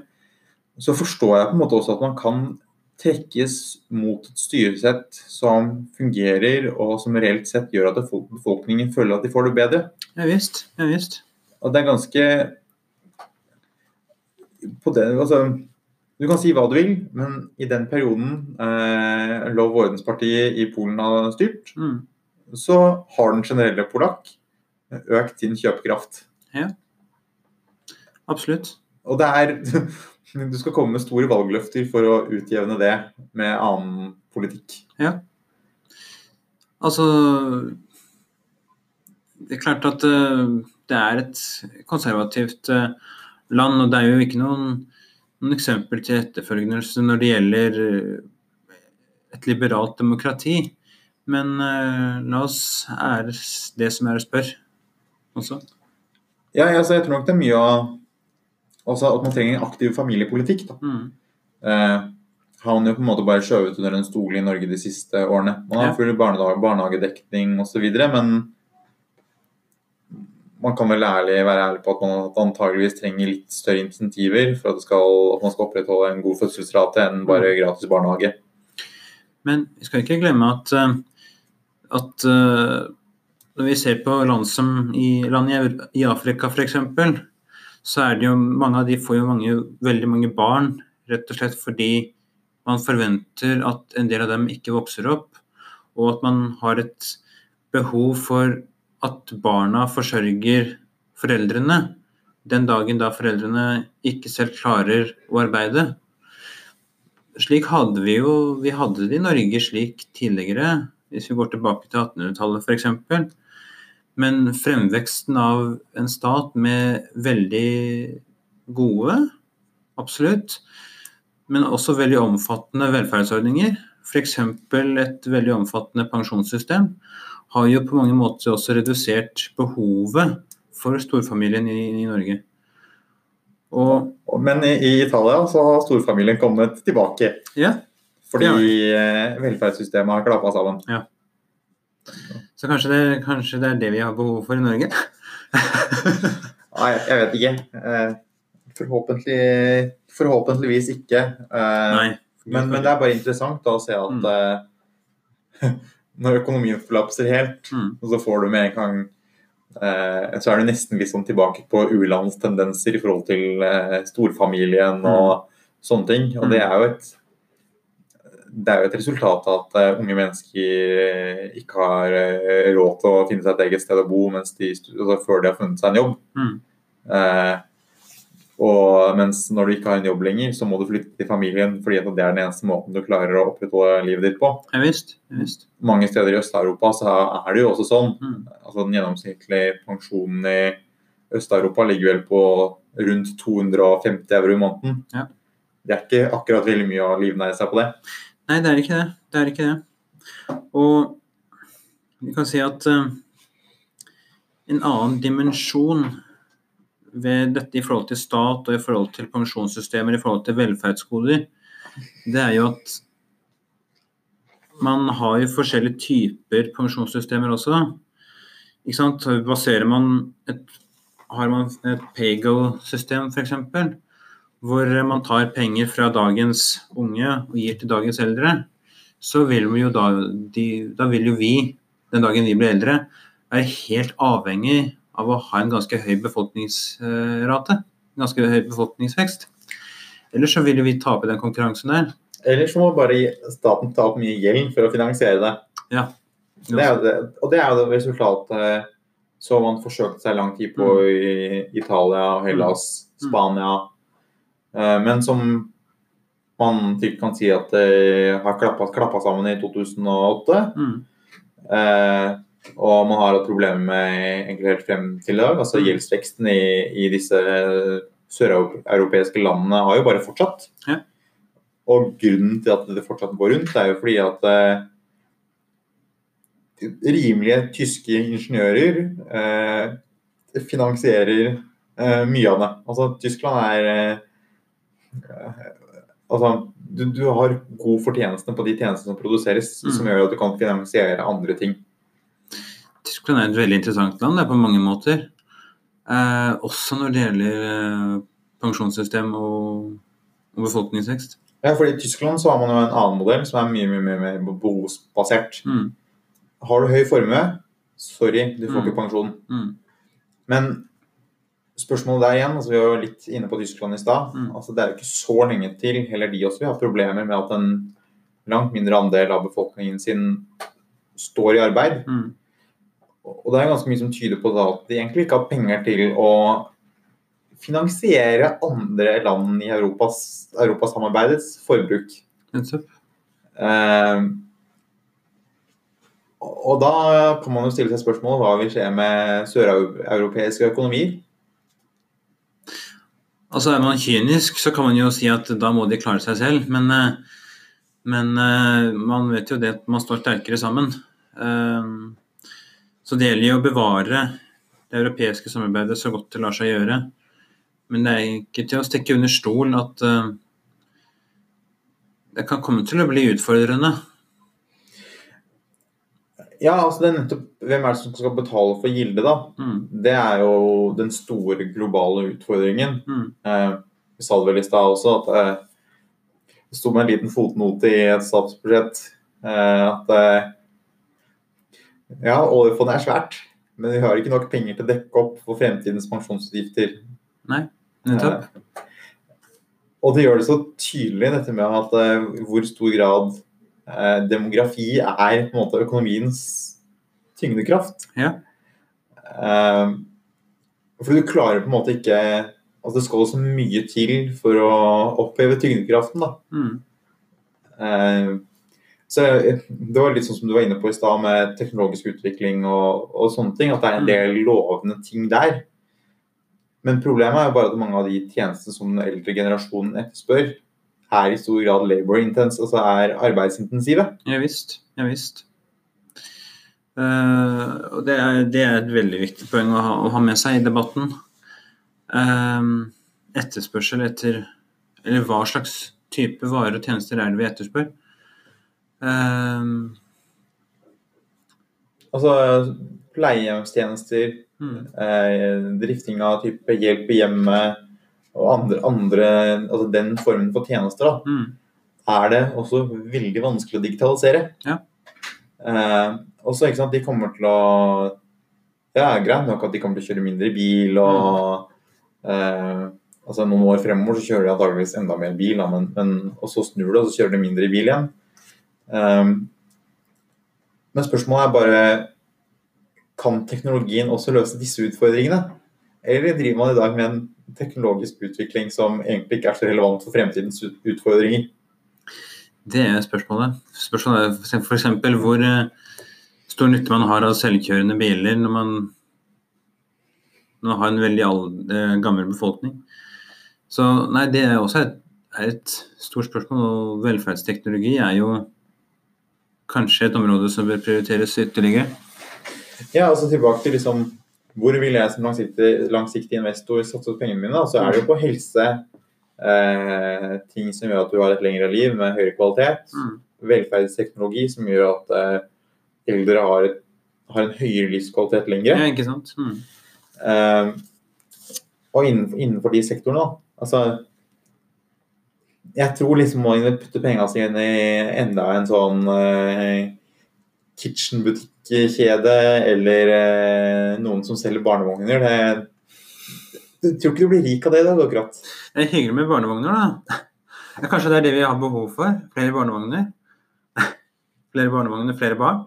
så forstår jeg på en måte også at man kan trekkes mot et styresett som fungerer, og som reelt sett gjør at befolkningen føler at de får det bedre. Ja visst. Ja visst. Og det er ganske på det, altså, Du kan si hva du vil, men i den perioden eh, Lov og ordenspartiet i Polen har styrt, Mm. så har den generelle polakk økt sin kjøpekraft. Absolutt. Og det er [laughs] Du skal komme med store valgløfter for å utjevne det med annen politikk. Ja. Altså Det er klart at øh, det er et konservativt øh, land, og det er jo ikke noen, noen eksempel til etterfølgelse når det gjelder øh, et liberalt demokrati. Men la oss ære det som er å spørre også. Ja, altså, jeg tror nok det er mye av altså at man trenger en aktiv familiepolitikk. da. Mm. eh, har man jo på en måte bare skjøvet under en stol i Norge de siste årene. Man har Ja. full barnehage, barnehagedekning osv., men man kan vel ærlig være ærlig på at man antageligvis trenger litt større insentiver for at, det skal, at man skal opprettholde en god fødselsrate enn bare gratis barnehage. Men vi skal ikke glemme at, eh, at eh, når vi ser på land som i, land i Afrika f.eks., så er det jo mange av de får jo mange, veldig mange barn rett og slett fordi man forventer at en del av dem ikke vokser opp, og at man har et behov for at barna forsørger foreldrene den dagen da foreldrene ikke selv klarer å arbeide. Slik hadde vi jo Vi hadde det i Norge slik tidligere, hvis vi går tilbake til 1800-tallet f.eks. Men fremveksten av en stat med veldig gode, absolutt, men også veldig omfattende velferdsordninger, f.eks. et veldig omfattende pensjonssystem, har jo på mange måter også redusert behovet for storfamilien i, i Norge. Og Men i, i Italia så har storfamilien kommet tilbake. ja, Fordi Det eh, velferdssystemet har klappa sammen. Så kanskje det, kanskje det er det vi har behov for i Norge? [laughs] Nei, jeg vet ikke. Eh, Forhåpentlig, forhåpentligvis ikke. Eh, Nei. Men, men det er bare interessant da, å se at mm. [laughs] når økonomien forlapser helt, Mm. og så får du med en gang eh, Så er du nesten litt sånn tilbake på u-landstendenser i forhold til eh, storfamilien og sånne ting. Og det er jo et det er jo et resultat av at eh, unge mennesker eh, ikke har eh, råd til å finne seg et eget sted å bo de, altså før de har funnet seg en jobb. Mm. Eh, og mens når du ikke har en jobb lenger, så må du flytte til familien fordi det er den eneste måten du klarer å opprettholde livet ditt på. Ja visst. Ja, visst. Mange steder i Øst-Europa så er det jo også sånn. Mm. Altså Den gjennomsnittlige pensjonen i Øst-Europa ligger vel på rundt 250 euro i måneden. Ja. Det er ikke akkurat veldig mye å livnære seg på det. Nei, det er ikke det. Det er ikke det. Og vi kan si at uh, en annen dimensjon ved dette i forhold til stat og i forhold til pensjonssystemer, i forhold til velferdsgoder, det er jo at man har jo forskjellige typer pensjonssystemer også. Ikke sant? Baserer man et, har man et Pagel-system f.eks., hvor man tar penger fra dagens unge og gir til dagens eldre, så vil vi jo da, de, da vil jo vi, den dagen vi blir eldre, være helt avhengig av å ha en ganske høy befolkningsrate. En ganske høy befolkningsvekst. Ellers så vil jo vi tape den konkurransen der. Ellers så må bare staten ta opp mye gjeld for å finansiere det. Ja. det, er det og det er jo det resultatet som man forsøkte seg lang tid på Mm. i Italia, Hellas, Spania. Eh, Men som man trygt kan si at det har klappa, sammen i 2008. Mm. Eh, og man har hatt problemer med egentlig helt frem til i dag. Altså Mm. Gjeldsveksten i, i disse søreuropeiske landene har jo bare fortsatt. Ja. Og grunnen til at det fortsatt går rundt, er jo fordi at eh, rimelige tyske ingeniører eh, finansierer eh, mye av det. Altså Tyskland er eh, Altså, du, du har god fortjeneste på de tjenestene som produseres, Mm. som gjør at du kan finansiere andre ting. Tyskland er et veldig interessant land det er på mange måter. Eh, også når det gjelder eh, pensjonssystem og, og befolkningsvekst. Ja, for I Tyskland så har man jo en annen modell som er mye mye, mye mer behovsbasert. Mm. Har du høy formue, sorry, du får Mm. ikke pensjon. Mm. Men spørsmålet der igjen, altså vi var jo litt inne på Tyskland i stad. Mm. altså Det er jo ikke så lenge til, heller de også. Vi har problemer med at en langt mindre andel av befolkningen sin står i arbeid. Mm. Og det er ganske mye som tyder på da at de egentlig ikke har penger til å finansiere andre land i Europas, Europasamarbeidets forbruk. Eh, og da kan man jo stille seg spørsmålet hva vil skje med søreuropeiske økonomier? Altså Er man kynisk, så kan man jo si at da må de klare seg selv. Men, eh, men eh, man vet jo det at man står sterkere sammen. Eh, Så det gjelder jo å bevare det europeiske samarbeidet så godt det lar seg gjøre. Men det er ikke til å stikke under stol at det kan komme til å bli utfordrende. Ja, altså det er nettopp Hvem er det som skal betale for gildet, da? Mm, Det er jo den store globale utfordringen. mm, Eh, vi sa det vel i stad også, at eh, det sto med en liten fotnote i et statsbudsjett eh, at eh, ja, oljefondet er svært, men vi har ikke nok penger til å dekke opp for fremtidens pensjonsutgifter. Nei, nettopp. Eh, og det gjør det så tydelig, dette med at hvor stor grad demografi er på en måte økonomiens tyngdekraft. Ja. Eh, for du klarer på en måte ikke Altså det skal så mye til for å oppheve tyngdekraften, da. Mm, Eh, så Det var litt sånn som du var inne på i stad, med teknologisk utvikling og, og sånne ting. At det er en del lovende ting der. Men problemet er jo bare at mange av de tjenestene som den eldre generasjonen etterspør, er i stor grad labor intense, altså er arbeidsintensive. ja visst. Ja visst. Uh, det er, det er et veldig viktig poeng å ha, å ha med seg i debatten. Uh, etterspørsel etter Eller hva slags type varer og tjenester er det vi etterspør? Uh, Altså pleiehjemstjenester, Mm. eh, drifting av type hjelp i hjemmet og andre, andre altså den formen for tjenester, da, Mm. er det også veldig vanskelig å digitalisere. Ja. Eh, og så, ikke sant, de kommer til å Det er greit nok at de kommer til å kjøre mindre bil og eh, altså Noen år fremover så kjører de antakeligvis enda mer bil, da, men, men, og så snur det, og så kjører de mindre bil igjen. Eh, men spørsmålet er bare Kan teknologien også løse disse utfordringene? Eller driver man i dag med en teknologisk utvikling som egentlig ikke er så relevant for fremtidens utfordringer? Det er spørsmålet. Spørsmålet er f.eks. hvor eh, stor nytte man har av selvkjørende biler når man, når man har en veldig ald- eh, gammel befolkning. Så nei, det er også et, er et stort spørsmål. Og velferdsteknologi er jo kanskje et område som bør prioriteres ytterligere. Ja, altså tilbake til liksom Hvor vil jeg som langsiktig, langsiktig investor satse pengene mine? Og så er det jo på helse, eh, ting som gjør at du har et lengre liv med høyere kvalitet. Mm. Velferdsteknologi som gjør at eh, eldre har, et, har en høyere livskvalitet lenger. Ja, ikke sant? Mm. Eh, og innenfor, innenfor de sektorene, da. Altså Jeg tror liksom å putte pengene sine i enda en sånn eh, kitchenbutikkjede eller eh, noen som selger barnevogner. Det, jeg tror ikke du blir rik av det i dag, akkurat. Det er hyggelig med barnevogner, da. Ja, Kanskje det er det vi har behov for? Flere barnevogner? Flere barnevogner, flere barn?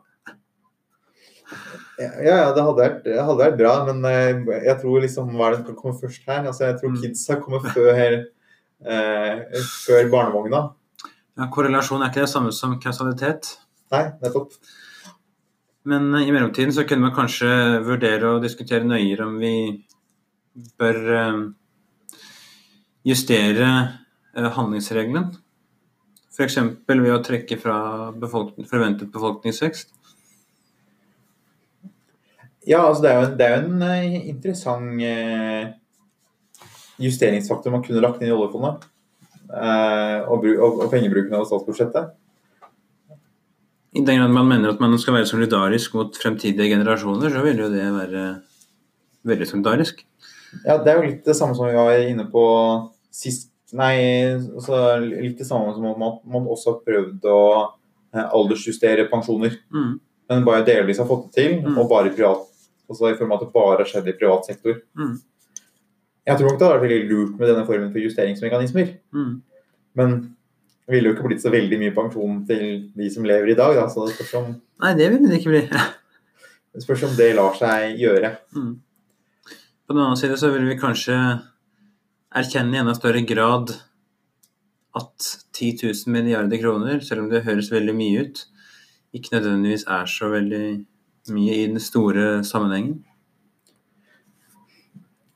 Ja, ja, det hadde vært, det hadde vært bra, men eh, jeg tror liksom hva er det som kommer først her? Altså, jeg tror Mm. kidsa kommer før, eh, før barnevogna. Ja, korrelasjon er ikke det samme som kausalitet. Nei, nettopp. Men eh, i mellomtiden så kunne man kanskje vurdere å diskutere nøyere om vi bør eh, justere eh, handlingsregelen. F.eks. ved å trekke fra befolkning, forventet befolkningsvekst. Ja, altså det er jo det er en interessant justeringsfaktor man kunne lagt inn i oljefondet. Og, og, pengebruken av statsbudsjettet. I den grad man mener at man skal være solidarisk mot fremtidige generasjoner, så vil jo det være veldig solidarisk. Ja, det er jo litt det samme som vi var inne på sist Nei, altså litt det samme som om at man også har prøvd å eh, aldersjustere pensjoner. Mm. Men bare delvis har fått det til, Mm. og bare i privat altså i form av at det bare har skjedd i privat sektor. Mm. Jeg tror nok det hadde vært veldig lurt med denne formen for justeringsmekanismer. Mm. Men det ville jo ikke blitt så veldig mye pensjon til de som lever i dag. Da. Så det spørs om, Nei, det vil det ikke bli. [laughs] det spørs om det lar seg gjøre. Mm. På den annen side så vil vi kanskje erkjenne i enda større grad at 10 000 milliarder kroner, selv om det høres veldig mye ut, ikke nødvendigvis er så veldig mye i den store sammenhengen.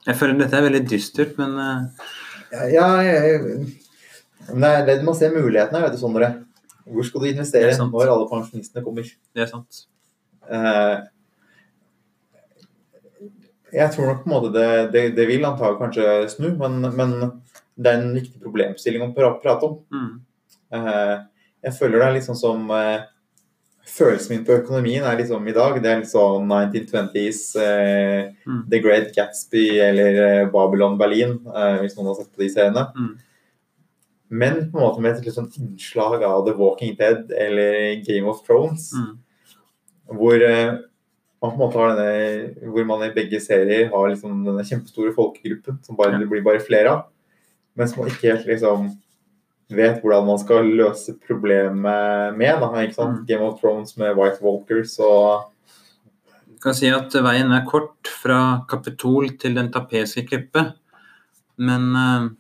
Jeg føler dette er veldig dystert, men eh, Ja, ja jeg, men det er man ser mulighetene, vet du, Sondre. Hvor skal du investere er når alle pensjonistene kommer? det er sant. Eh, jeg tror nok på en måte det, det, det vil antagelig kanskje snu, men, men det er en viktig problemstilling å prate om. Mm. Eh, jeg føler det er litt sånn som eh, Følelsen min på økonomien er liksom i dag, det er litt sånn 1920s, eh, Mm. The Great Gatsby eller Babylon Berlin, hvis noen har sett på de seriene. Mm. Men på en måte med et litt sånn innslag av The Walking Dead eller Game of Thrones. Mm. Hvor eh, man på en måte har denne Hvor man i begge serier har liksom denne kjempestore folkegruppen som bare, det blir bare flere av. Men som man ikke helt liksom vet hvordan man skal løse problemet med. Da, ikke sant? Mm. Game of Thrones med White Walkers og Du kan si at veien er kort fra Kapitol til den tapetske klippet, men eh,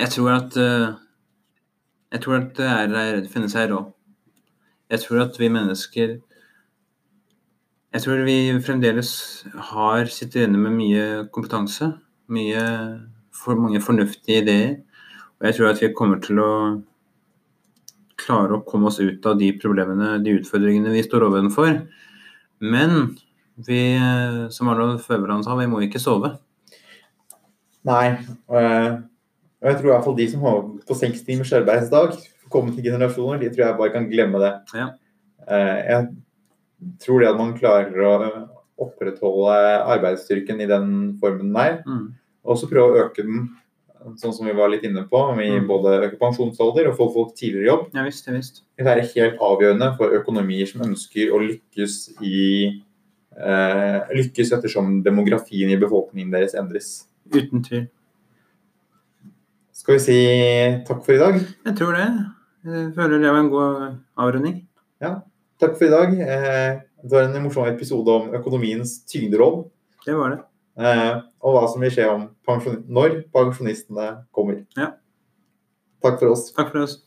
jeg tror at eh, jeg tror at det er finnes her òg. Jeg tror at vi mennesker Jeg tror vi fremdeles har sitter inne med mye kompetanse, mye for mange fornuftige ideer, og jeg tror at vi kommer til å klare å komme oss ut av de problemene, de utfordringene vi står overfor. Men vi, eh, som Arnold Føverland sa, vi må ikke sove. Nei. eh, Og jeg tror i hvert fall de som har på seks timers arbeidsdag, kommende generasjoner, de tror jeg bare kan glemme det. Ja. Eh, Jeg tror det at man klarer å, opprettholde arbeidsstyrken i den formen den er. Mm. Og så prøve å øke den, sånn som vi var litt inne på, med Mm. både øke pensjonsalder og få folk tidligere i jobb. Ja visst, ja visst. Det er helt avgjørende for økonomier som ønsker å lykkes i eh, lykkes ettersom demografien i befolkningen deres endres. Uten tvil. Skal vi si takk for i dag? Jeg tror det. Jeg føler det var en god avrunding. Ja. Takk for i dag. Eh, det var en morsom episode om økonomiens tyngderoll. Det var det. Eh, og hva som vil skje når pensjonistene kommer. Ja. Takk for oss. Takk for oss.